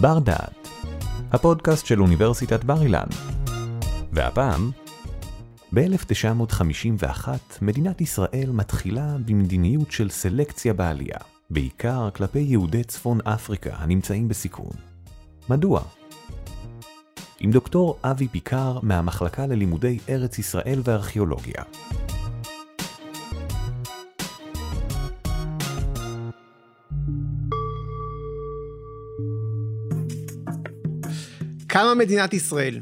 בר דעת, הפודקאסט של אוניברסיטת בר אילן. והפעם, ב-1951 מדינת ישראל מתחילה במדיניות של סלקציה בעלייה, בעיקר כלפי יהודי צפון אפריקה הנמצאים בסיכון. מדוע? עם דוקטור אבי פיקר מהמחלקה ללימודי ארץ ישראל וארכיאולוגיה. קמה מדינת ישראל,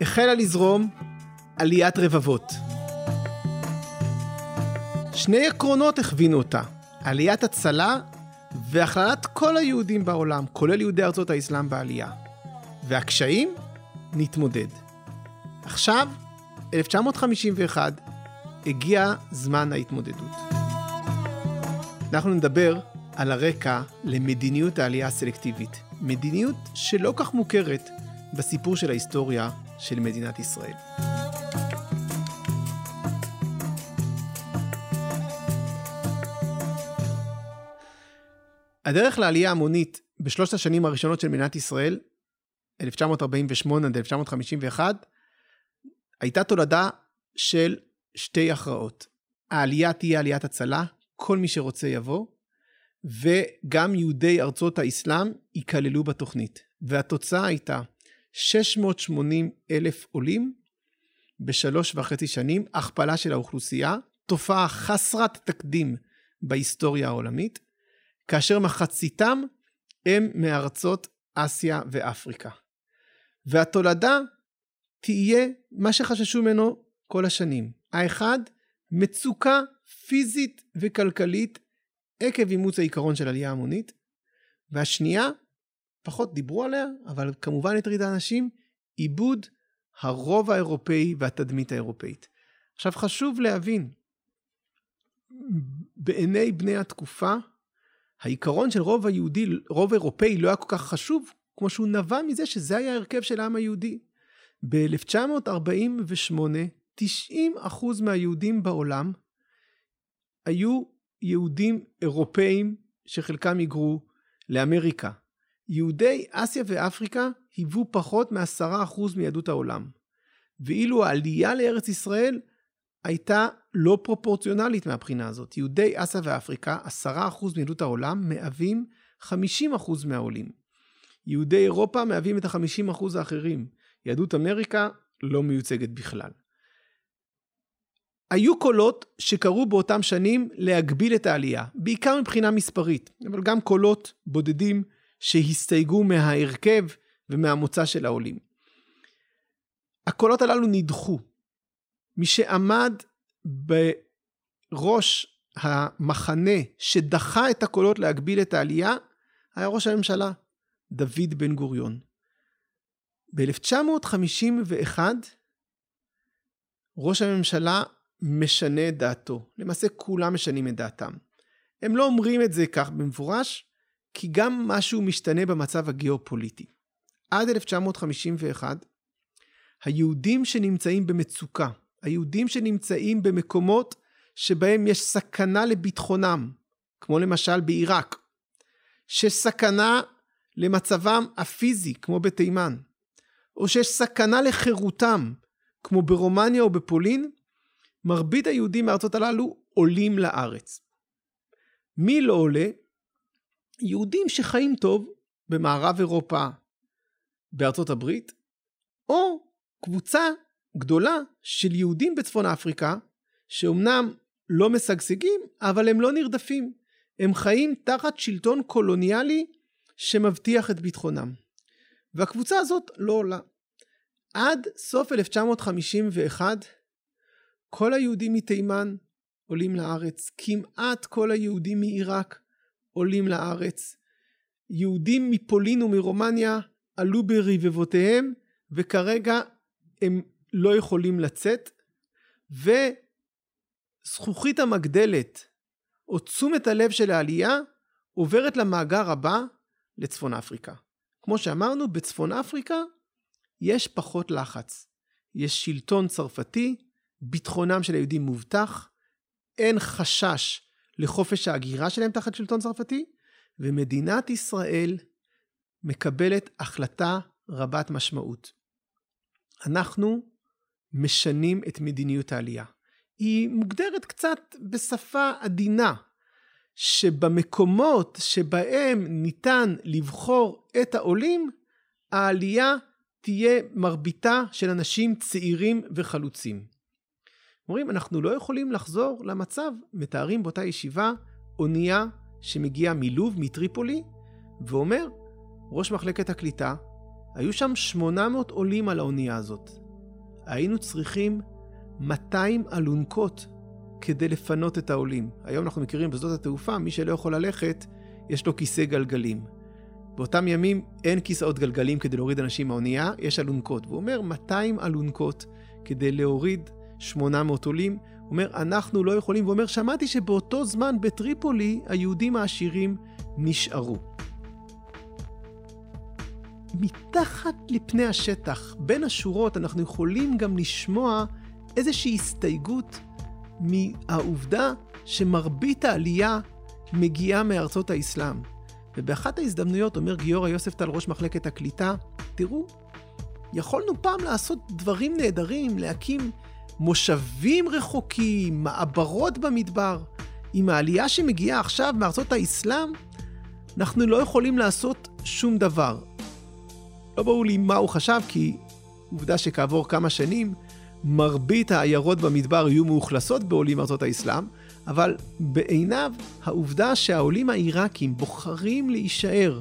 החלה לזרום עליית רבבות. שני עקרונות הכווינו אותה, עליית הצלה והכללת כל היהודים בעולם, כולל יהודי ארצות האסלאם בעלייה. והקשיים? נתמודד. עכשיו, 1951, הגיע זמן ההתמודדות. אנחנו נדבר על הרקע למדיניות העלייה הסלקטיבית. מדיניות שלא כך מוכרת בסיפור של ההיסטוריה של מדינת ישראל. הדרך לעלייה המונית בשלושת השנים הראשונות של מדינת ישראל, 1948 עד 1951, הייתה תולדה של שתי הכרעות. העלייה תהיה עליית הצלה, כל מי שרוצה יבוא, וגם יהודי ארצות האסלאם ייכללו בתוכנית. והתוצאה הייתה 680 אלף עולים בשלוש וחצי שנים, הכפלה של האוכלוסייה, תופעה חסרת תקדים בהיסטוריה העולמית, כאשר מחציתם הם מארצות אסיה ואפריקה. והתולדה תהיה מה שחששו ממנו כל השנים. האחד, מצוקה פיזית וכלכלית עקב אימוץ העיקרון של עלייה המונית, והשנייה, פחות דיברו עליה, אבל כמובן הטרידה אנשים, עיבוד הרוב האירופאי והתדמית האירופאית. עכשיו חשוב להבין, בעיני בני התקופה, העיקרון של רוב היהודי, רוב אירופאי לא היה כל כך חשוב, כמו שהוא נבע מזה שזה היה ההרכב של העם היהודי. ב-1948, 90% מהיהודים בעולם היו יהודים אירופאים שחלקם היגרו לאמריקה. יהודי אסיה ואפריקה היוו פחות מ-10% מיהדות העולם. ואילו העלייה לארץ ישראל הייתה לא פרופורציונלית מהבחינה הזאת. יהודי אסיה ואפריקה, 10% מיהדות העולם, מהווים 50% מהעולים. יהודי אירופה מהווים את ה-50% האחרים. יהדות אמריקה לא מיוצגת בכלל. היו קולות שקראו באותם שנים להגביל את העלייה, בעיקר מבחינה מספרית, אבל גם קולות בודדים שהסתייגו מההרכב ומהמוצא של העולים. הקולות הללו נדחו. מי שעמד בראש המחנה שדחה את הקולות להגביל את העלייה, היה ראש הממשלה, דוד בן גוריון. ב-1951, ראש הממשלה משנה את דעתו. למעשה כולם משנים את דעתם. הם לא אומרים את זה כך במפורש, כי גם משהו משתנה במצב הגיאופוליטי. עד 1951, היהודים שנמצאים במצוקה, היהודים שנמצאים במקומות שבהם יש סכנה לביטחונם, כמו למשל בעיראק, שיש סכנה למצבם הפיזי, כמו בתימן, או שיש סכנה לחירותם, כמו ברומניה או בפולין, מרבית היהודים מארצות הללו עולים לארץ. מי לא עולה? יהודים שחיים טוב במערב אירופה, בארצות הברית, או קבוצה גדולה של יהודים בצפון אפריקה, שאומנם לא משגשגים, אבל הם לא נרדפים. הם חיים תחת שלטון קולוניאלי שמבטיח את ביטחונם. והקבוצה הזאת לא עולה. עד סוף 1951, כל היהודים מתימן עולים לארץ, כמעט כל היהודים מעיראק עולים לארץ. יהודים מפולין ומרומניה עלו ברבבותיהם, וכרגע הם לא יכולים לצאת, וזכוכית המגדלת, או תשומת הלב של העלייה, עוברת למאגר הבא, לצפון אפריקה. כמו שאמרנו, בצפון אפריקה יש פחות לחץ. יש שלטון צרפתי, ביטחונם של היהודים מובטח, אין חשש לחופש ההגירה שלהם תחת שלטון צרפתי, ומדינת ישראל מקבלת החלטה רבת משמעות. אנחנו משנים את מדיניות העלייה. היא מוגדרת קצת בשפה עדינה, שבמקומות שבהם ניתן לבחור את העולים, העלייה תהיה מרביתה של אנשים צעירים וחלוצים. אומרים, אנחנו לא יכולים לחזור למצב, מתארים באותה ישיבה אונייה שמגיעה מלוב, מטריפולי, ואומר, ראש מחלקת הקליטה, היו שם 800 עולים על האונייה הזאת. היינו צריכים 200 אלונקות כדי לפנות את העולים. היום אנחנו מכירים בשדות התעופה, מי שלא יכול ללכת, יש לו כיסא גלגלים. באותם ימים אין כיסאות גלגלים כדי להוריד אנשים מהאונייה, יש אלונקות. והוא אומר 200 אלונקות כדי להוריד 800 עולים. אומר, אנחנו לא יכולים. והוא אומר, שמעתי שבאותו זמן בטריפולי היהודים העשירים נשארו. מתחת לפני השטח, בין השורות, אנחנו יכולים גם לשמוע איזושהי הסתייגות מהעובדה שמרבית העלייה מגיעה מארצות האסלאם. ובאחת ההזדמנויות אומר גיורא יוספטל, ראש מחלקת הקליטה, תראו, יכולנו פעם לעשות דברים נהדרים, להקים מושבים רחוקים, מעברות במדבר. עם העלייה שמגיעה עכשיו מארצות האסלאם, אנחנו לא יכולים לעשות שום דבר. לא ברור לי מה הוא חשב, כי עובדה שכעבור כמה שנים, מרבית העיירות במדבר יהיו מאוכלסות בעולים מארצות האסלאם, אבל בעיניו העובדה שהעולים העיראקים בוחרים להישאר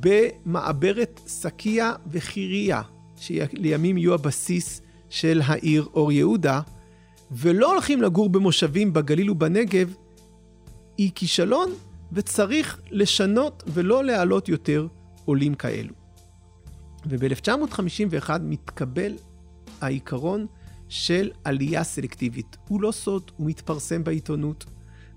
במעברת סקיה וחירייה, שלימים יהיו הבסיס של העיר אור יהודה, ולא הולכים לגור במושבים בגליל ובנגב, היא כישלון וצריך לשנות ולא להעלות יותר עולים כאלו. וב-1951 מתקבל העיקרון של עלייה סלקטיבית. הוא לא סוד, הוא מתפרסם בעיתונות.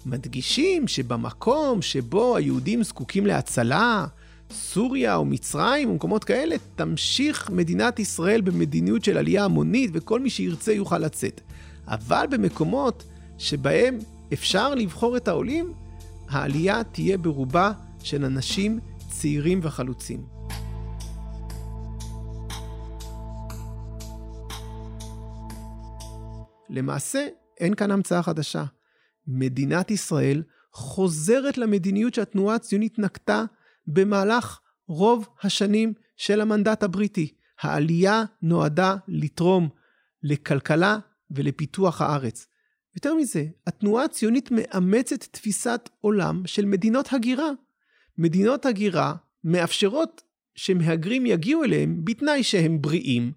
מדגישים שבמקום שבו היהודים זקוקים להצלה, סוריה או מצרים או מקומות כאלה, תמשיך מדינת ישראל במדיניות של עלייה המונית וכל מי שירצה יוכל לצאת. אבל במקומות שבהם אפשר לבחור את העולים, העלייה תהיה ברובה של אנשים צעירים וחלוצים. למעשה, אין כאן המצאה חדשה. מדינת ישראל חוזרת למדיניות שהתנועה הציונית נקטה במהלך רוב השנים של המנדט הבריטי. העלייה נועדה לתרום לכלכלה ולפיתוח הארץ. יותר מזה, התנועה הציונית מאמצת תפיסת עולם של מדינות הגירה. מדינות הגירה מאפשרות שמהגרים יגיעו אליהם בתנאי שהם בריאים,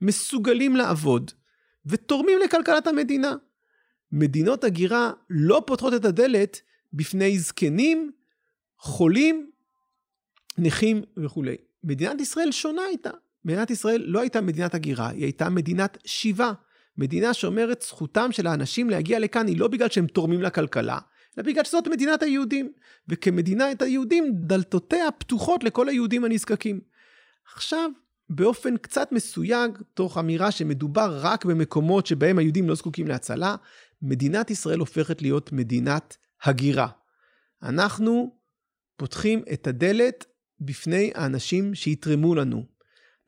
מסוגלים לעבוד, ותורמים לכלכלת המדינה. מדינות הגירה לא פותחות את הדלת בפני זקנים, חולים, נכים וכולי. מדינת ישראל שונה הייתה. מדינת ישראל לא הייתה מדינת הגירה, היא הייתה מדינת שיבה. מדינה שאומרת זכותם של האנשים להגיע לכאן היא לא בגלל שהם תורמים לכלכלה, אלא בגלל שזאת מדינת היהודים. וכמדינת היהודים, דלתותיה פתוחות לכל היהודים הנזקקים. עכשיו, באופן קצת מסויג, תוך אמירה שמדובר רק במקומות שבהם היהודים לא זקוקים להצלה, מדינת ישראל הופכת להיות מדינת הגירה. אנחנו פותחים את הדלת בפני האנשים שיתרמו לנו.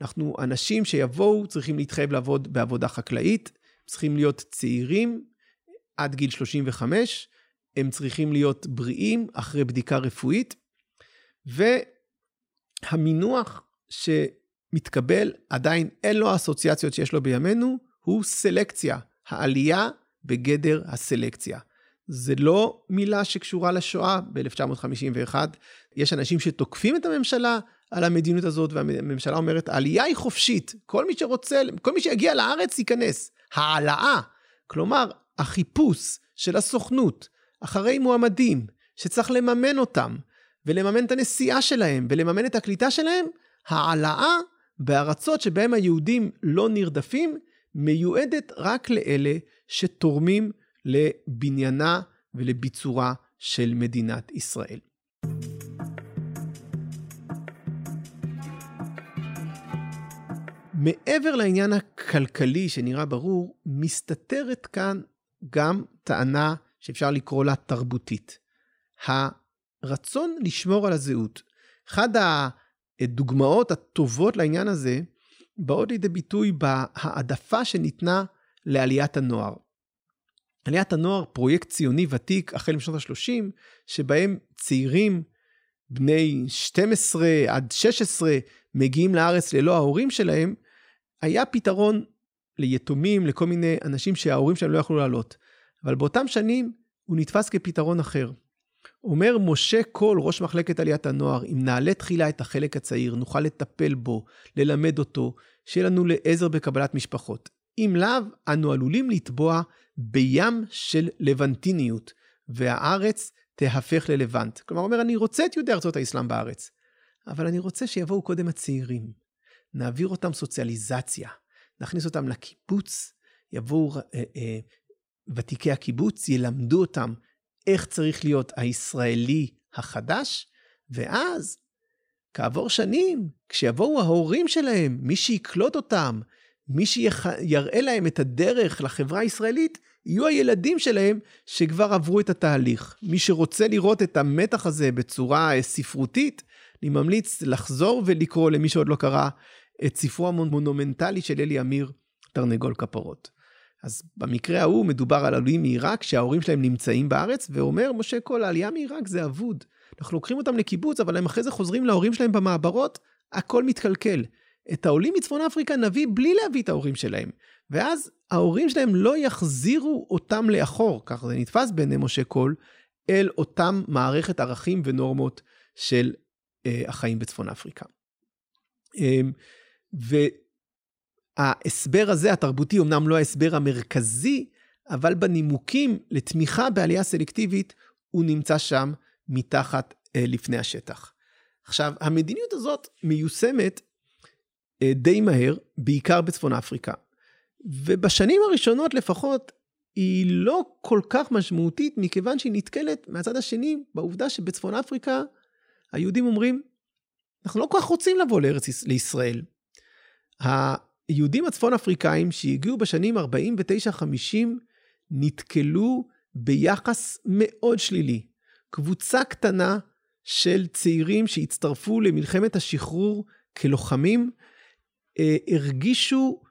אנחנו אנשים שיבואו, צריכים להתחייב לעבוד בעבודה חקלאית, צריכים להיות צעירים עד גיל 35, הם צריכים להיות בריאים אחרי בדיקה רפואית, והמינוח ש... מתקבל, עדיין אין לו האסוציאציות שיש לו בימינו, הוא סלקציה, העלייה בגדר הסלקציה. זה לא מילה שקשורה לשואה ב-1951. יש אנשים שתוקפים את הממשלה על המדיניות הזאת, והממשלה אומרת, העלייה היא חופשית, כל מי שרוצה, כל מי שיגיע לארץ ייכנס. העלאה, כלומר, החיפוש של הסוכנות אחרי מועמדים, שצריך לממן אותם, ולממן את הנסיעה שלהם, ולממן את הקליטה שלהם, העלאה בארצות שבהם היהודים לא נרדפים, מיועדת רק לאלה שתורמים לבניינה ולביצורה של מדינת ישראל. מעבר לעניין הכלכלי שנראה ברור, מסתתרת כאן גם טענה שאפשר לקרוא לה תרבותית. הרצון לשמור על הזהות. אחד הדוגמאות הטובות לעניין הזה באות לידי ביטוי בהעדפה שניתנה לעליית הנוער. עליית הנוער, פרויקט ציוני ותיק החל משנות ה-30, שבהם צעירים בני 12 עד 16 מגיעים לארץ ללא ההורים שלהם, היה פתרון ליתומים, לכל מיני אנשים שההורים שלהם לא יכלו לעלות. אבל באותם שנים הוא נתפס כפתרון אחר. אומר משה קול, ראש מחלקת עליית הנוער, אם נעלה תחילה את החלק הצעיר, נוכל לטפל בו, ללמד אותו, שיהיה לנו לעזר בקבלת משפחות. אם לאו, אנו עלולים לטבוע בים של לבנטיניות, והארץ תהפך ללבנט. כלומר, אומר, אני רוצה את יהודי ארצות האסלאם בארץ, אבל אני רוצה שיבואו קודם הצעירים. נעביר אותם סוציאליזציה, נכניס אותם לקיבוץ, יבואו אה, אה, ותיקי הקיבוץ, ילמדו אותם איך צריך להיות הישראלי החדש, ואז, כעבור שנים, כשיבואו ההורים שלהם, מי שיקלוט אותם, מי שיראה להם את הדרך לחברה הישראלית, יהיו הילדים שלהם שכבר עברו את התהליך. מי שרוצה לראות את המתח הזה בצורה אה, ספרותית, אני ממליץ לחזור ולקרוא למי שעוד לא קרא את ספרו המונומנטלי של אלי אמיר, תרנגול כפרות. אז במקרה ההוא מדובר על עולים מעיראק שההורים שלהם נמצאים בארץ, ואומר משה כל העלייה מעיראק זה אבוד. אנחנו לוקחים אותם לקיבוץ, אבל הם אחרי זה חוזרים להורים שלהם במעברות, הכל מתקלקל. את העולים מצפון אפריקה נביא בלי להביא את ההורים שלהם. ואז ההורים שלהם לא יחזירו אותם לאחור, ככה זה נתפס בעיני משה קול, אל אותם מערכת ערכים ונורמות של אה, החיים בצפון אפריקה. אה, וההסבר הזה, התרבותי, אמנם לא ההסבר המרכזי, אבל בנימוקים לתמיכה בעלייה סלקטיבית, הוא נמצא שם מתחת אה, לפני השטח. עכשיו, המדיניות הזאת מיושמת די מהר, בעיקר בצפון אפריקה. ובשנים הראשונות לפחות, היא לא כל כך משמעותית, מכיוון שהיא נתקלת מהצד השני בעובדה שבצפון אפריקה היהודים אומרים, אנחנו לא כל כך רוצים לבוא לארץ לישראל. היהודים הצפון אפריקאים שהגיעו בשנים 49-50 נתקלו ביחס מאוד שלילי. קבוצה קטנה של צעירים שהצטרפו למלחמת השחרור כלוחמים, אה, הרגישו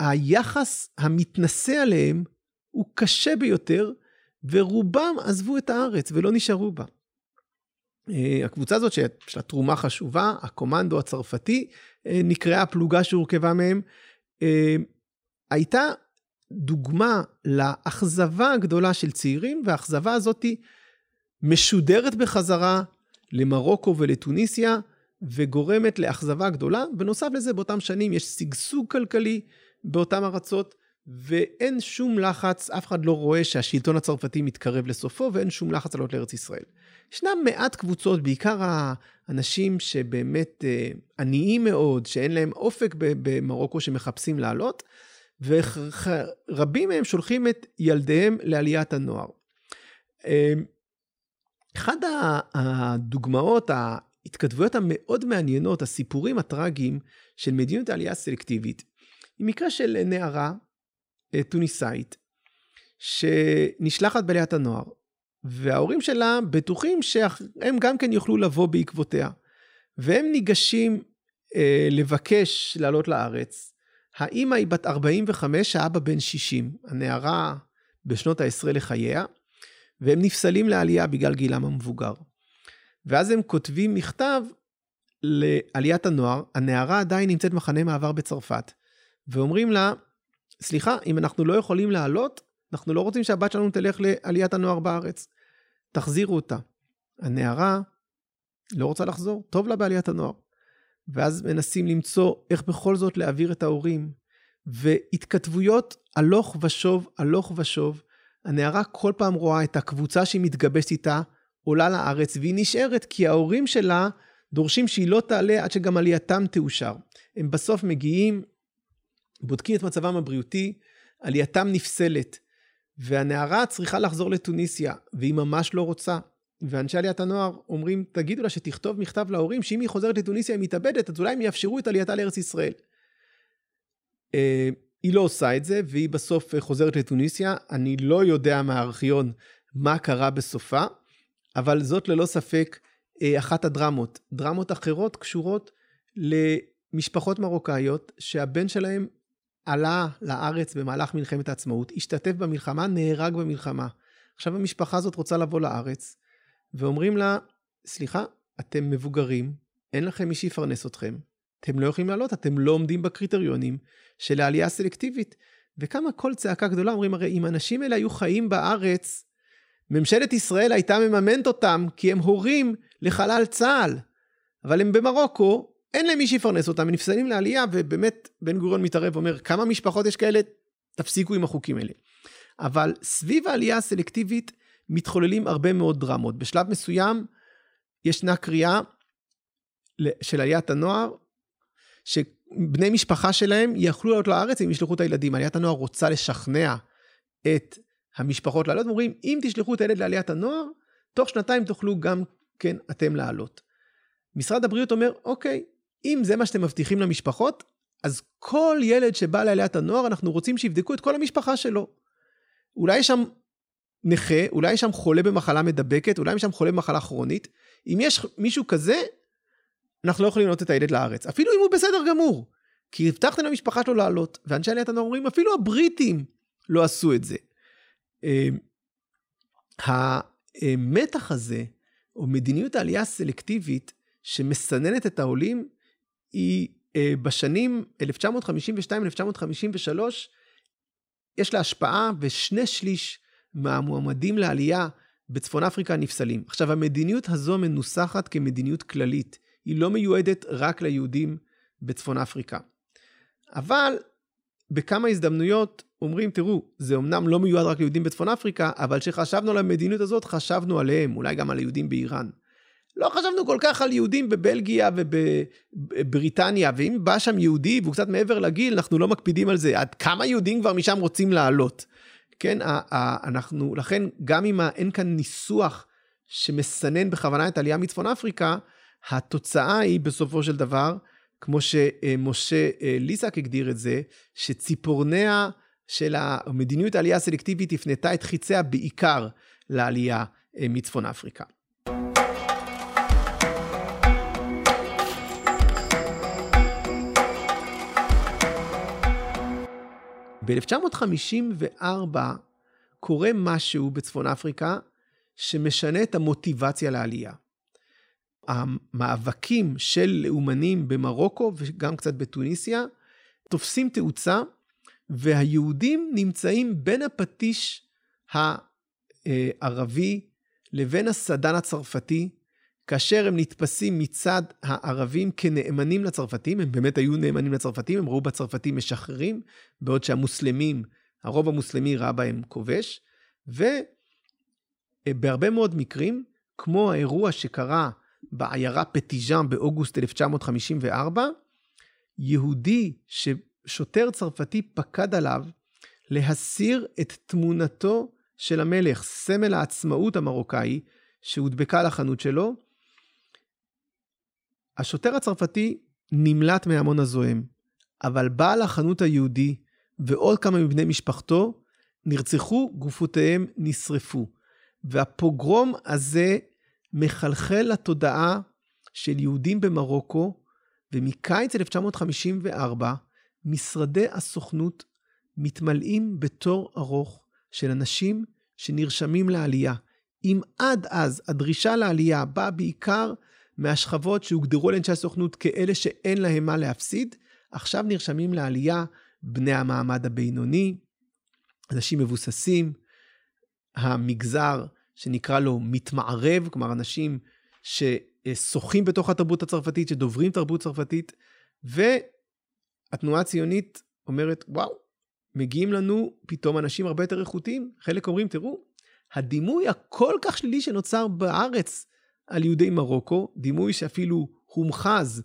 שהיחס המתנשא עליהם הוא קשה ביותר, ורובם עזבו את הארץ ולא נשארו בה. אה, הקבוצה הזאת שיש לה תרומה חשובה, הקומנדו הצרפתי, אה, נקראה פלוגה שהורכבה מהם, הייתה דוגמה לאכזבה הגדולה של צעירים, והאכזבה הזאת משודרת בחזרה למרוקו ולטוניסיה, וגורמת לאכזבה גדולה. בנוסף לזה, באותם שנים יש שגשוג כלכלי באותן ארצות, ואין שום לחץ, אף אחד לא רואה שהשלטון הצרפתי מתקרב לסופו, ואין שום לחץ לעלות לארץ ישראל. ישנם מעט קבוצות, בעיקר האנשים שבאמת אה, עניים מאוד, שאין להם אופק במרוקו, שמחפשים לעלות, ורבים מהם שולחים את ילדיהם לעליית הנוער. אה, אחד הדוגמאות ההתכתבויות המאוד מעניינות, הסיפורים הטראגיים של מדיניות העלייה הסלקטיבית, היא מקרה של נערה אה, טוניסאית, שנשלחת בעליית הנוער, וההורים שלה בטוחים שהם גם כן יוכלו לבוא בעקבותיה. והם ניגשים אה, לבקש לעלות לארץ. האימא היא בת 45, האבא בן 60, הנערה בשנות העשרה לחייה, והם נפסלים לעלייה בגלל גילם המבוגר. ואז הם כותבים מכתב לעליית הנוער, הנערה עדיין נמצאת מחנה מעבר בצרפת, ואומרים לה, סליחה, אם אנחנו לא יכולים לעלות, אנחנו לא רוצים שהבת שלנו תלך לעליית הנוער בארץ. תחזירו אותה. הנערה לא רוצה לחזור, טוב לה בעליית הנוער. ואז מנסים למצוא איך בכל זאת להעביר את ההורים. והתכתבויות הלוך ושוב, הלוך ושוב. הנערה כל פעם רואה את הקבוצה שהיא מתגבשת איתה, עולה לארץ, והיא נשארת כי ההורים שלה דורשים שהיא לא תעלה עד שגם עלייתם תאושר. הם בסוף מגיעים, בודקים את מצבם הבריאותי, עלייתם נפסלת, והנערה צריכה לחזור לתוניסיה, והיא ממש לא רוצה. ואנשי עליית הנוער אומרים, תגידו לה שתכתוב מכתב להורים, שאם היא חוזרת לתוניסיה היא מתאבדת, אז אולי הם יאפשרו את עלייתה לארץ ישראל. אה, היא לא עושה את זה, והיא בסוף חוזרת לתוניסיה. אני לא יודע מהארכיון מה קרה בסופה, אבל זאת ללא ספק אה, אחת הדרמות. דרמות אחרות קשורות למשפחות מרוקאיות שהבן שלהם עלה לארץ במהלך מלחמת העצמאות, השתתף במלחמה, נהרג במלחמה. עכשיו המשפחה הזאת רוצה לבוא לארץ, ואומרים לה, סליחה, אתם מבוגרים, אין לכם מי שיפרנס אתכם, אתם לא יכולים לעלות, אתם לא עומדים בקריטריונים של העלייה הסלקטיבית. וקמה קול צעקה גדולה, אומרים, הרי אם האנשים האלה היו חיים בארץ, ממשלת ישראל הייתה מממנת אותם כי הם הורים לחלל צה"ל. אבל הם במרוקו, אין להם מי שיפרנס אותם, הם נפסלים לעלייה, ובאמת בן גוריון מתערב ואומר, כמה משפחות יש כאלה? תפסיקו עם החוקים האלה. אבל סביב העלייה הסלקטיבית מתחוללים הרבה מאוד דרמות. בשלב מסוים ישנה קריאה של עליית הנוער, שבני משפחה שלהם יכלו לעלות לארץ אם ישלחו את הילדים. עליית הנוער רוצה לשכנע את המשפחות לעלות, ואומרים, אם תשלחו את הילד לעליית הנוער, תוך שנתיים תוכלו גם כן אתם לעלות. משרד הבריאות אומר, אוקיי, אם זה מה שאתם מבטיחים למשפחות, אז כל ילד שבא לעליית הנוער, אנחנו רוצים שיבדקו את כל המשפחה שלו. אולי יש שם נכה, אולי יש שם חולה במחלה מדבקת, אולי יש שם חולה במחלה כרונית. אם יש מישהו כזה, אנחנו לא יכולים לעלות את הילד לארץ. אפילו אם הוא בסדר גמור. כי הבטחתם למשפחה שלו לעלות, ואנשי עליית הנוער אומרים, אפילו הבריטים לא עשו את זה. אמ, המתח הזה, או מדיניות העלייה הסלקטיבית, שמסננת את העולים, היא אה, בשנים 1952-1953, יש לה השפעה ושני שליש מהמועמדים לעלייה בצפון אפריקה נפסלים. עכשיו, המדיניות הזו מנוסחת כמדיניות כללית. היא לא מיועדת רק ליהודים בצפון אפריקה. אבל בכמה הזדמנויות אומרים, תראו, זה אמנם לא מיועד רק ליהודים בצפון אפריקה, אבל כשחשבנו על המדיניות הזאת, חשבנו עליהם, אולי גם על היהודים באיראן. לא חשבנו כל כך על יהודים בבלגיה ובבריטניה, ואם בא שם יהודי והוא קצת מעבר לגיל, אנחנו לא מקפידים על זה. עד כמה יהודים כבר משם רוצים לעלות? כן, אנחנו, לכן גם אם אין כאן ניסוח שמסנן בכוונה את העלייה מצפון אפריקה, התוצאה היא בסופו של דבר, כמו שמשה אה, ליסק הגדיר את זה, שציפורניה של המדיניות העלייה הסלקטיבית הפנתה את חיציה בעיקר לעלייה אה, מצפון אפריקה. ב-1954 קורה משהו בצפון אפריקה שמשנה את המוטיבציה לעלייה. המאבקים של לאומנים במרוקו וגם קצת בתוניסיה תופסים תאוצה, והיהודים נמצאים בין הפטיש הערבי לבין הסדן הצרפתי, כאשר הם נתפסים מצד הערבים כנאמנים לצרפתים, הם באמת היו נאמנים לצרפתים, הם ראו בצרפתים משחררים, בעוד שהמוסלמים, הרוב המוסלמי ראה בהם כובש, ובהרבה מאוד מקרים, כמו האירוע שקרה בעיירה פטיז'אן באוגוסט 1954, יהודי ששוטר צרפתי פקד עליו להסיר את תמונתו של המלך, סמל העצמאות המרוקאי, שהודבקה לחנות שלו. השוטר הצרפתי נמלט מהמון הזוהם, אבל בעל החנות היהודי ועוד כמה מבני משפחתו נרצחו, גופותיהם נשרפו. והפוגרום הזה מחלחל לתודעה של יהודים במרוקו, ומקיץ 1954 משרדי הסוכנות מתמלאים בתור ארוך של אנשים שנרשמים לעלייה. אם עד אז הדרישה לעלייה באה בעיקר מהשכבות שהוגדרו על אנשי הסוכנות כאלה שאין להם מה להפסיד, עכשיו נרשמים לעלייה בני המעמד הבינוני, אנשים מבוססים, המגזר שנקרא לו מתמערב, כלומר אנשים ששוחים בתוך התרבות הצרפתית, שדוברים תרבות צרפתית, והתנועה הציונית אומרת, וואו, מגיעים לנו פתאום אנשים הרבה יותר איכותיים. חלק אומרים, תראו, הדימוי הכל כך שלילי שנוצר בארץ על יהודי מרוקו, דימוי שאפילו הומחז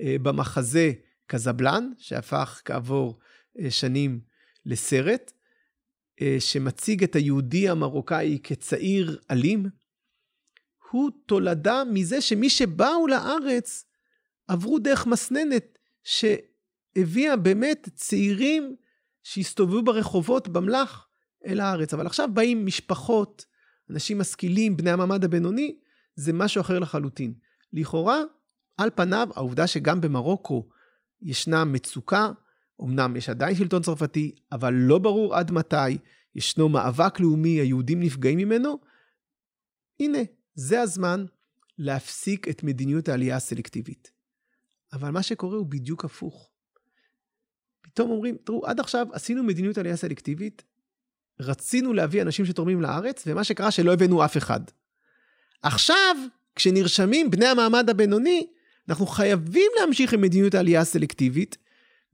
אה, במחזה קזבלן, שהפך כעבור אה, שנים לסרט, אה, שמציג את היהודי המרוקאי כצעיר אלים, הוא תולדה מזה שמי שבאו לארץ עברו דרך מסננת שהביאה באמת צעירים שהסתובבו ברחובות במלח אל הארץ. אבל עכשיו באים משפחות, אנשים משכילים, בני המעמד הבינוני, זה משהו אחר לחלוטין. לכאורה, על פניו, העובדה שגם במרוקו ישנה מצוקה, אמנם יש עדיין שלטון צרפתי, אבל לא ברור עד מתי, ישנו מאבק לאומי, היהודים נפגעים ממנו, הנה, זה הזמן להפסיק את מדיניות העלייה הסלקטיבית. אבל מה שקורה הוא בדיוק הפוך. פתאום אומרים, תראו, עד עכשיו עשינו מדיניות עלייה סלקטיבית, רצינו להביא אנשים שתורמים לארץ, ומה שקרה שלא הבאנו אף אחד. עכשיו, כשנרשמים בני המעמד הבינוני, אנחנו חייבים להמשיך עם מדיניות העלייה הסלקטיבית,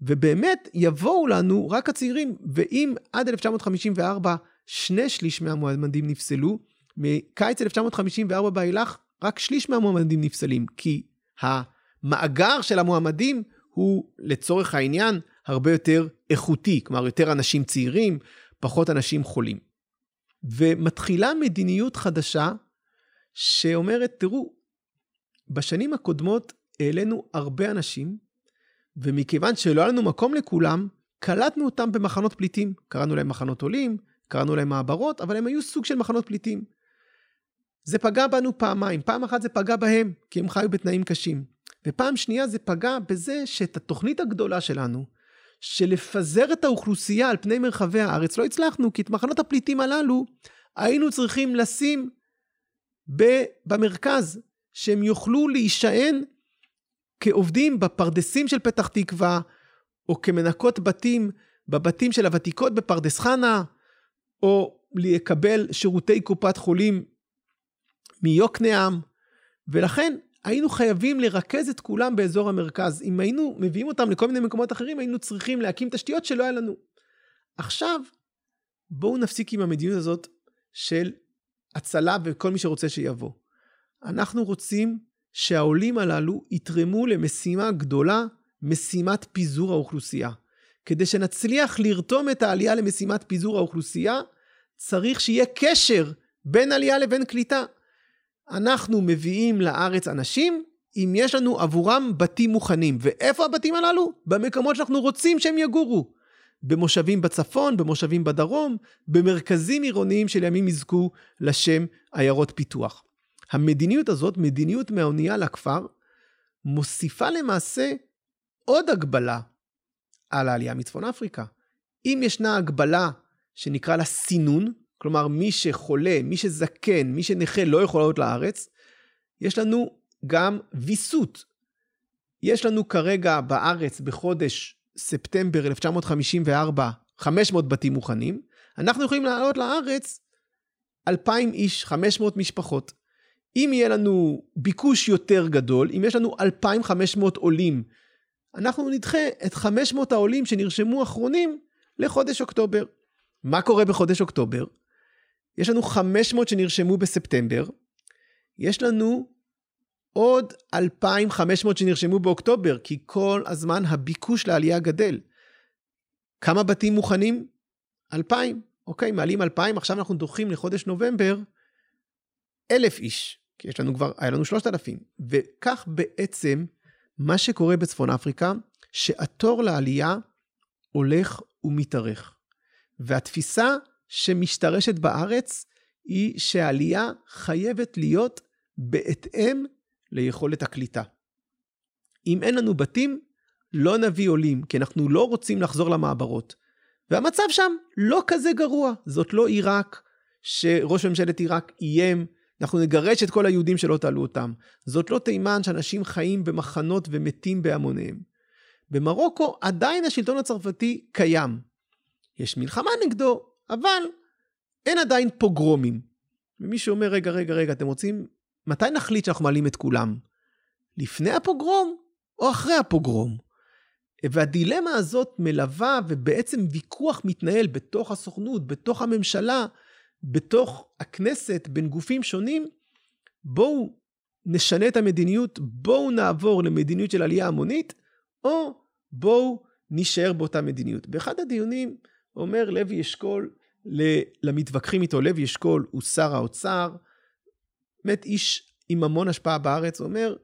ובאמת יבואו לנו רק הצעירים, ואם עד 1954 שני שליש מהמועמדים נפסלו, מקיץ 1954 באילך רק שליש מהמועמדים נפסלים, כי המאגר של המועמדים הוא לצורך העניין הרבה יותר איכותי, כלומר יותר אנשים צעירים, פחות אנשים חולים. ומתחילה מדיניות חדשה שאומרת, תראו, בשנים הקודמות העלינו הרבה אנשים, ומכיוון שלא היה לנו מקום לכולם, קלטנו אותם במחנות פליטים. קראנו להם מחנות עולים, קראנו להם מעברות, אבל הם היו סוג של מחנות פליטים. זה פגע בנו פעמיים. פעם אחת זה פגע בהם, כי הם חיו בתנאים קשים. ופעם שנייה זה פגע בזה שאת התוכנית הגדולה שלנו, של לפזר את האוכלוסייה על פני מרחבי הארץ, לא הצלחנו, כי את מחנות הפליטים הללו היינו צריכים לשים במרכז, שהם יוכלו להישען כעובדים בפרדסים של פתח תקווה, או כמנקות בתים בבתים של הוותיקות בפרדס חנה, או לקבל שירותי קופת חולים מיוקנעם, ולכן היינו חייבים לרכז את כולם באזור המרכז. אם היינו מביאים אותם לכל מיני מקומות אחרים, היינו צריכים להקים תשתיות שלא היה לנו. עכשיו, בואו נפסיק עם המדיניות הזאת של הצלה וכל מי שרוצה שיבוא. אנחנו רוצים שהעולים הללו יתרמו למשימה גדולה, משימת פיזור האוכלוסייה. כדי שנצליח לרתום את העלייה למשימת פיזור האוכלוסייה, צריך שיהיה קשר בין עלייה לבין קליטה. אנחנו מביאים לארץ אנשים אם יש לנו עבורם בתים מוכנים. ואיפה הבתים הללו? במקומות שאנחנו רוצים שהם יגורו. במושבים בצפון, במושבים בדרום, במרכזים עירוניים שלימים יזכו לשם עיירות פיתוח. המדיניות הזאת, מדיניות מהאונייה לכפר, מוסיפה למעשה עוד הגבלה על העלייה מצפון אפריקה. אם ישנה הגבלה שנקרא לה סינון, כלומר מי שחולה, מי שזקן, מי שנכה לא יכול לעלות לארץ, יש לנו גם ויסות. יש לנו כרגע בארץ בחודש ספטמבר 1954 500 בתים מוכנים, אנחנו יכולים לעלות לארץ 2,000 איש, 500 משפחות. אם יהיה לנו ביקוש יותר גדול, אם יש לנו 2,500 עולים, אנחנו נדחה את 500 העולים שנרשמו אחרונים לחודש אוקטובר. מה קורה בחודש אוקטובר? יש לנו 500 שנרשמו בספטמבר, יש לנו עוד 2,500 שנרשמו באוקטובר, כי כל הזמן הביקוש לעלייה גדל. כמה בתים מוכנים? 2,000. אוקיי, מעלים 2,000, עכשיו אנחנו דוחים לחודש נובמבר 1,000 איש, כי יש לנו כבר, היה לנו 3,000. וכך בעצם, מה שקורה בצפון אפריקה, שהתור לעלייה הולך ומתארך. והתפיסה שמשתרשת בארץ היא שהעלייה חייבת להיות בהתאם ליכולת הקליטה. אם אין לנו בתים, לא נביא עולים, כי אנחנו לא רוצים לחזור למעברות. והמצב שם לא כזה גרוע. זאת לא עיראק, שראש ממשלת עיראק איים, אנחנו נגרש את כל היהודים שלא תעלו אותם. זאת לא תימן שאנשים חיים במחנות ומתים בהמוניהם. במרוקו עדיין השלטון הצרפתי קיים. יש מלחמה נגדו, אבל אין עדיין פוגרומים. ומי שאומר, רגע, רגע, רגע, אתם רוצים, מתי נחליט שאנחנו מעלים את כולם? לפני הפוגרום או אחרי הפוגרום? והדילמה הזאת מלווה ובעצם ויכוח מתנהל בתוך הסוכנות, בתוך הממשלה, בתוך הכנסת, בין גופים שונים. בואו נשנה את המדיניות, בואו נעבור למדיניות של עלייה המונית, או בואו נישאר באותה מדיניות. באחד הדיונים אומר לוי אשכול למתווכחים איתו, לוי אשכול הוא שר האוצר, באמת איש עם המון השפעה בארץ, אומר,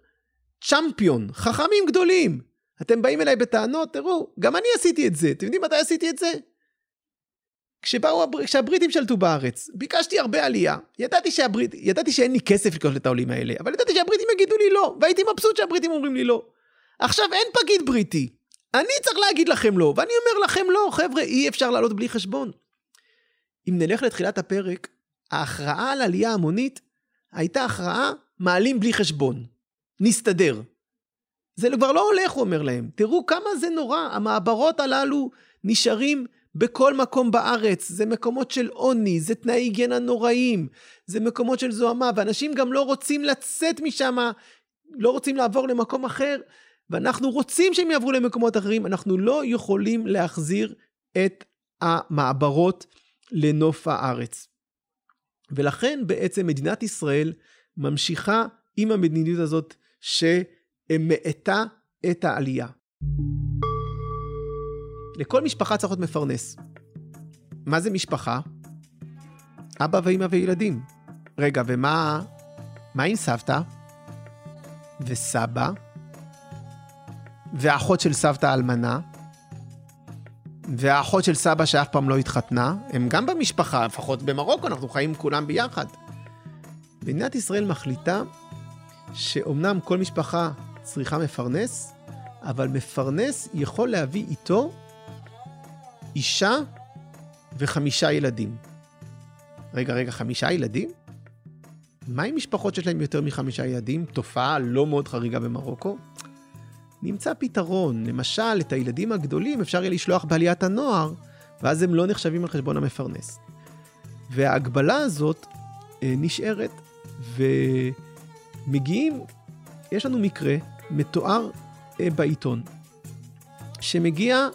צ'מפיון, חכמים גדולים. אתם באים אליי בטענות, תראו, גם אני עשיתי את זה. אתם יודעים מתי עשיתי את זה? כשבאו, כשהבריטים שלטו בארץ, ביקשתי הרבה עלייה. ידעתי, שהברית, ידעתי שאין לי כסף לקלוט את העולים האלה, אבל ידעתי שהבריטים יגידו לי לא, והייתי מבסוט שהבריטים אומרים לי לא. עכשיו אין פקיד בריטי, אני צריך להגיד לכם לא, ואני אומר לכם לא, חבר'ה, אי אפשר לעלות בלי חשבון. אם נלך לתחילת הפרק, ההכרעה על עלייה המונית הייתה הכרעה מעלים בלי חשבון. נסתדר. זה כבר לא הולך, הוא אומר להם. תראו כמה זה נורא, המעברות הללו נשארים בכל מקום בארץ. זה מקומות של עוני, זה תנאי היגיינה נוראים, זה מקומות של זוהמה, ואנשים גם לא רוצים לצאת משם, לא רוצים לעבור למקום אחר, ואנחנו רוצים שהם יעברו למקומות אחרים, אנחנו לא יכולים להחזיר את המעברות לנוף הארץ. ולכן בעצם מדינת ישראל ממשיכה עם המדיניות הזאת שמאטה את העלייה. לכל משפחה צריך להיות מפרנס. מה זה משפחה? אבא ואמא וילדים. רגע, ומה מה עם סבתא? וסבא? והאחות של סבתא האלמנה? והאחות של סבא שאף פעם לא התחתנה? הם גם במשפחה, לפחות במרוקו, אנחנו חיים כולם ביחד. מדינת ישראל מחליטה שאומנם כל משפחה צריכה מפרנס, אבל מפרנס יכול להביא איתו אישה וחמישה ילדים. רגע, רגע, חמישה ילדים? מה עם משפחות שיש להם יותר מחמישה ילדים? תופעה לא מאוד חריגה במרוקו. נמצא פתרון. למשל, את הילדים הגדולים אפשר יהיה לשלוח בעליית הנוער, ואז הם לא נחשבים על חשבון המפרנס. וההגבלה הזאת אה, נשארת, ומגיעים, יש לנו מקרה מתואר אה, בעיתון, שמגיע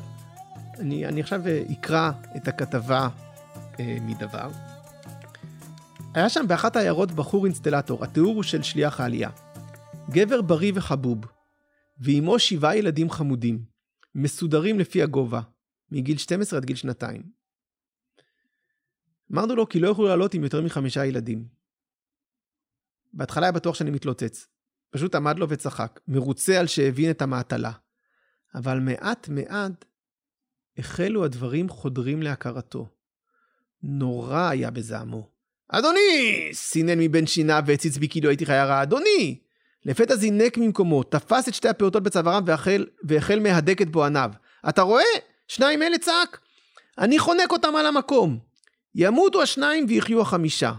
אני, אני עכשיו אה, אקרא את הכתבה אה, מדבר. היה שם באחת העיירות בחור אינסטלטור, התיאור הוא של שליח העלייה. גבר בריא וחבוב, ועימו שבעה ילדים חמודים, מסודרים לפי הגובה, מגיל 12 עד גיל שנתיים. אמרנו לו כי לא יוכלו לעלות עם יותר מחמישה ילדים. בהתחלה היה בטוח שאני מתלוצץ. פשוט עמד לו וצחק, מרוצה על שהבין את המעטלה. אבל מעט מעט החלו הדברים חודרים להכרתו. נורא היה בזעמו. אדוני! סינן מבין שיניו והציץ בי כאילו הייתי חיה. אדוני! לפתע זינק ממקומו, תפס את שתי הפעוטות בצווארם והחל, והחל מהדק את בועניו. אתה רואה? שניים אלה צעק. אני חונק אותם על המקום. ימותו השניים ויחיו החמישה.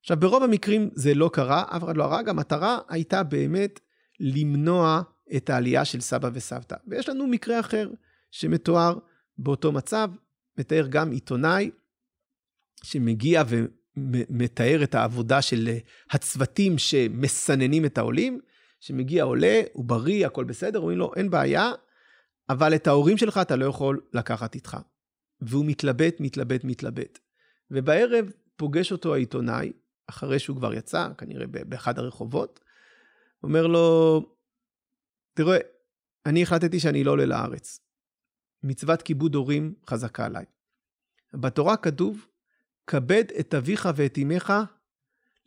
עכשיו, ברוב המקרים זה לא קרה, אף אחד לא הרג, המטרה הייתה באמת למנוע את העלייה של סבא וסבתא. ויש לנו מקרה אחר, שמתואר באותו מצב, מתאר גם עיתונאי שמגיע ומתאר את העבודה של הצוותים שמסננים את העולים, שמגיע עולה, הוא בריא, הכל בסדר, אומרים לו, אין בעיה, אבל את ההורים שלך אתה לא יכול לקחת איתך. והוא מתלבט, מתלבט, מתלבט. ובערב פוגש אותו העיתונאי, אחרי שהוא כבר יצא, כנראה באחד הרחובות, אומר לו, תראה, אני החלטתי שאני לא עולה לארץ. מצוות כיבוד הורים חזקה עליי. בתורה כתוב, כבד את אביך ואת אמך,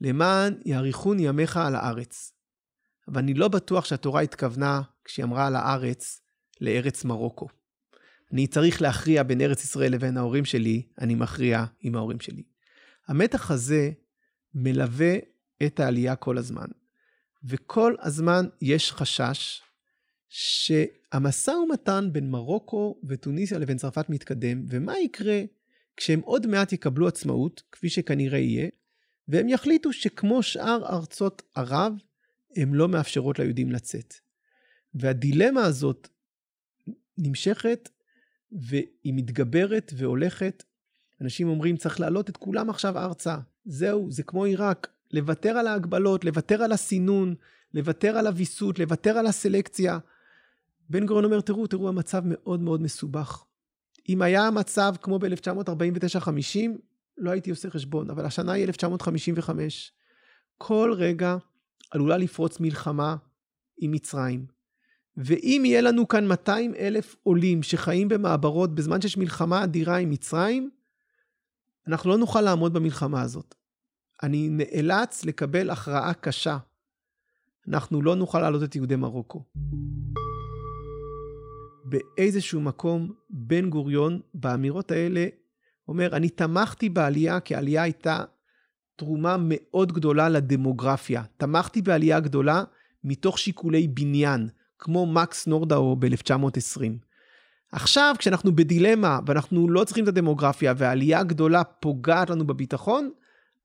למען יאריכון ימיך על הארץ. אבל אני לא בטוח שהתורה התכוונה, כשהיא אמרה על הארץ, לארץ מרוקו. אני צריך להכריע בין ארץ ישראל לבין ההורים שלי, אני מכריע עם ההורים שלי. המתח הזה מלווה את העלייה כל הזמן. וכל הזמן יש חשש שהמשא ומתן בין מרוקו וטוניסיה לבין צרפת מתקדם, ומה יקרה כשהם עוד מעט יקבלו עצמאות, כפי שכנראה יהיה, והם יחליטו שכמו שאר ארצות ערב, הן לא מאפשרות ליהודים לצאת. והדילמה הזאת נמשכת, והיא מתגברת והולכת. אנשים אומרים, צריך להעלות את כולם עכשיו ארצה. זהו, זה כמו עיראק. לוותר על ההגבלות, לוותר על הסינון, לוותר על הוויסות, לוותר על הסלקציה. בן גוריון אומר, תראו, תראו, המצב מאוד מאוד מסובך. אם היה המצב כמו ב-1949-50, לא הייתי עושה חשבון, אבל השנה היא 1955. כל רגע עלולה לפרוץ מלחמה עם מצרים. ואם יהיה לנו כאן 200 אלף עולים שחיים במעברות בזמן שיש מלחמה אדירה עם מצרים, אנחנו לא נוכל לעמוד במלחמה הזאת. אני נאלץ לקבל הכרעה קשה. אנחנו לא נוכל להעלות את יהודי מרוקו. באיזשהו מקום בן גוריון באמירות האלה אומר, אני תמכתי בעלייה כי העלייה הייתה תרומה מאוד גדולה לדמוגרפיה. תמכתי בעלייה גדולה מתוך שיקולי בניין, כמו מקס נורדאו ב-1920. עכשיו, כשאנחנו בדילמה ואנחנו לא צריכים את הדמוגרפיה והעלייה הגדולה פוגעת לנו בביטחון,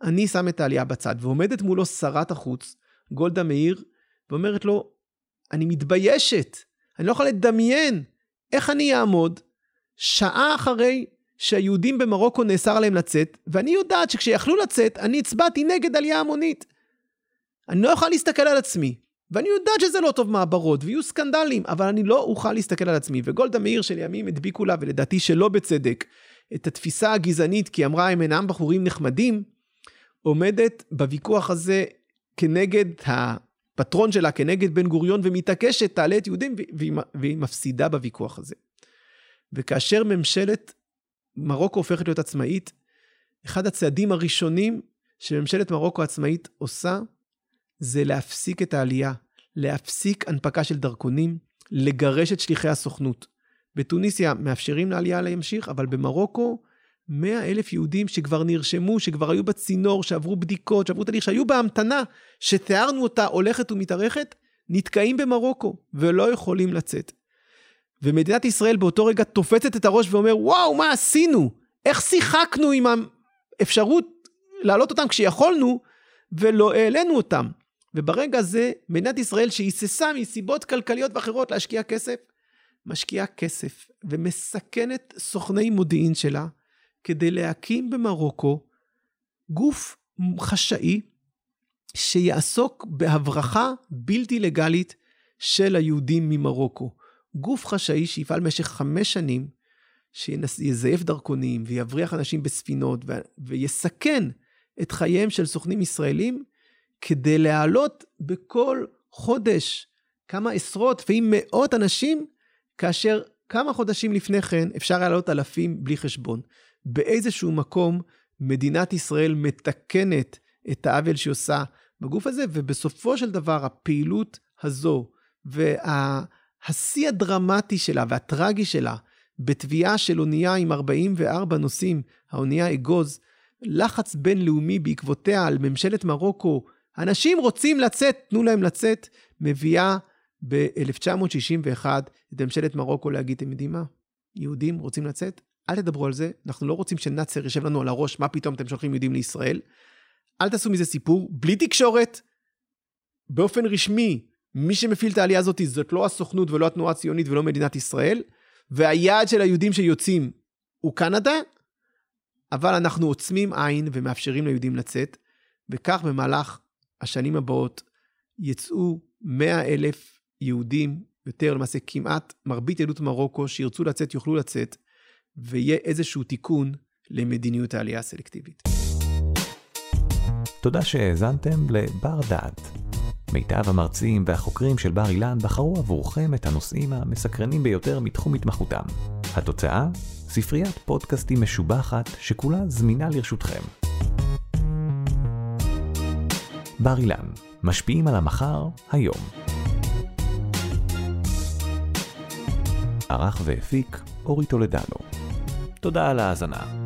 אני שם את העלייה בצד. ועומדת מולו שרת החוץ, גולדה מאיר, ואומרת לו, אני מתביישת, אני לא יכולה לדמיין איך אני אעמוד שעה אחרי שהיהודים במרוקו נאסר עליהם לצאת, ואני יודעת שכשיכלו לצאת, אני הצבעתי נגד עלייה המונית. אני לא יכולה להסתכל על עצמי, ואני יודעת שזה לא טוב מעברות, ויהיו סקנדלים, אבל אני לא אוכל להסתכל על עצמי. וגולדה מאיר שלימים הדביקו לה, ולדעתי שלא בצדק, את התפיסה הגזענית, כי אמרה הם אינם בחורים נחמדים, עומדת בוויכוח הזה כנגד הפטרון שלה, כנגד בן גוריון, ומתעקשת, תעלה את יהודים, והיא, והיא מפסידה בוויכוח הזה. וכאשר ממשלת מרוקו הופכת להיות עצמאית, אחד הצעדים הראשונים שממשלת מרוקו עצמאית עושה, זה להפסיק את העלייה, להפסיק הנפקה של דרכונים, לגרש את שליחי הסוכנות. בתוניסיה מאפשרים לעלייה להמשיך, אבל במרוקו 100 אלף יהודים שכבר נרשמו, שכבר היו בצינור, שעברו בדיקות, שעברו תהליך, שהיו בהמתנה, שתיארנו אותה הולכת ומתארכת, נתקעים במרוקו ולא יכולים לצאת. ומדינת ישראל באותו רגע תופצת את הראש ואומר, וואו, מה עשינו? איך שיחקנו עם האפשרות להעלות אותם כשיכולנו ולא העלינו אותם? וברגע הזה, מדינת ישראל שהיססה מסיבות כלכליות ואחרות להשקיע כסף, משקיעה כסף ומסכנת סוכני מודיעין שלה כדי להקים במרוקו גוף חשאי שיעסוק בהברחה בלתי לגלית של היהודים ממרוקו. גוף חשאי שיפעל במשך חמש שנים, שיזייף דרכונים ויבריח אנשים בספינות ו... ויסכן את חייהם של סוכנים ישראלים כדי להעלות בכל חודש כמה עשרות ואם מאות אנשים, כאשר כמה חודשים לפני כן אפשר היה לעלות אלפים בלי חשבון. באיזשהו מקום מדינת ישראל מתקנת את העוול שהיא עושה בגוף הזה, ובסופו של דבר הפעילות הזו והשיא הדרמטי שלה והטרגי שלה בתביעה של אונייה עם 44 נוסעים, האונייה אגוז, לחץ בינלאומי בעקבותיה על ממשלת מרוקו, אנשים רוצים לצאת, תנו להם לצאת, מביאה ב-1961 את ממשלת מרוקו להגיד, אתם יודעים מה? יהודים רוצים לצאת? אל תדברו על זה, אנחנו לא רוצים שנאצר יושב לנו על הראש, מה פתאום אתם שולחים יהודים לישראל. אל תעשו מזה סיפור, בלי תקשורת. באופן רשמי, מי שמפעיל את העלייה הזאת זאת לא הסוכנות ולא התנועה הציונית ולא מדינת ישראל, והיעד של היהודים שיוצאים הוא קנדה, אבל אנחנו עוצמים עין ומאפשרים ליהודים לצאת, וכך במהלך השנים הבאות יצאו 100 אלף יהודים, יותר למעשה כמעט מרבית יהדות מרוקו שירצו לצאת יוכלו לצאת, ויהיה איזשהו תיקון למדיניות העלייה הסלקטיבית. תודה שהאזנתם לבר דעת. מיטב המרצים והחוקרים של בר אילן בחרו עבורכם את הנושאים המסקרנים ביותר מתחום התמחותם. התוצאה? ספריית פודקאסטים משובחת שכולה זמינה לרשותכם. בר אילן, משפיעים על המחר, היום. ערך והפיק אורי טולדנו. תודה על ההאזנה.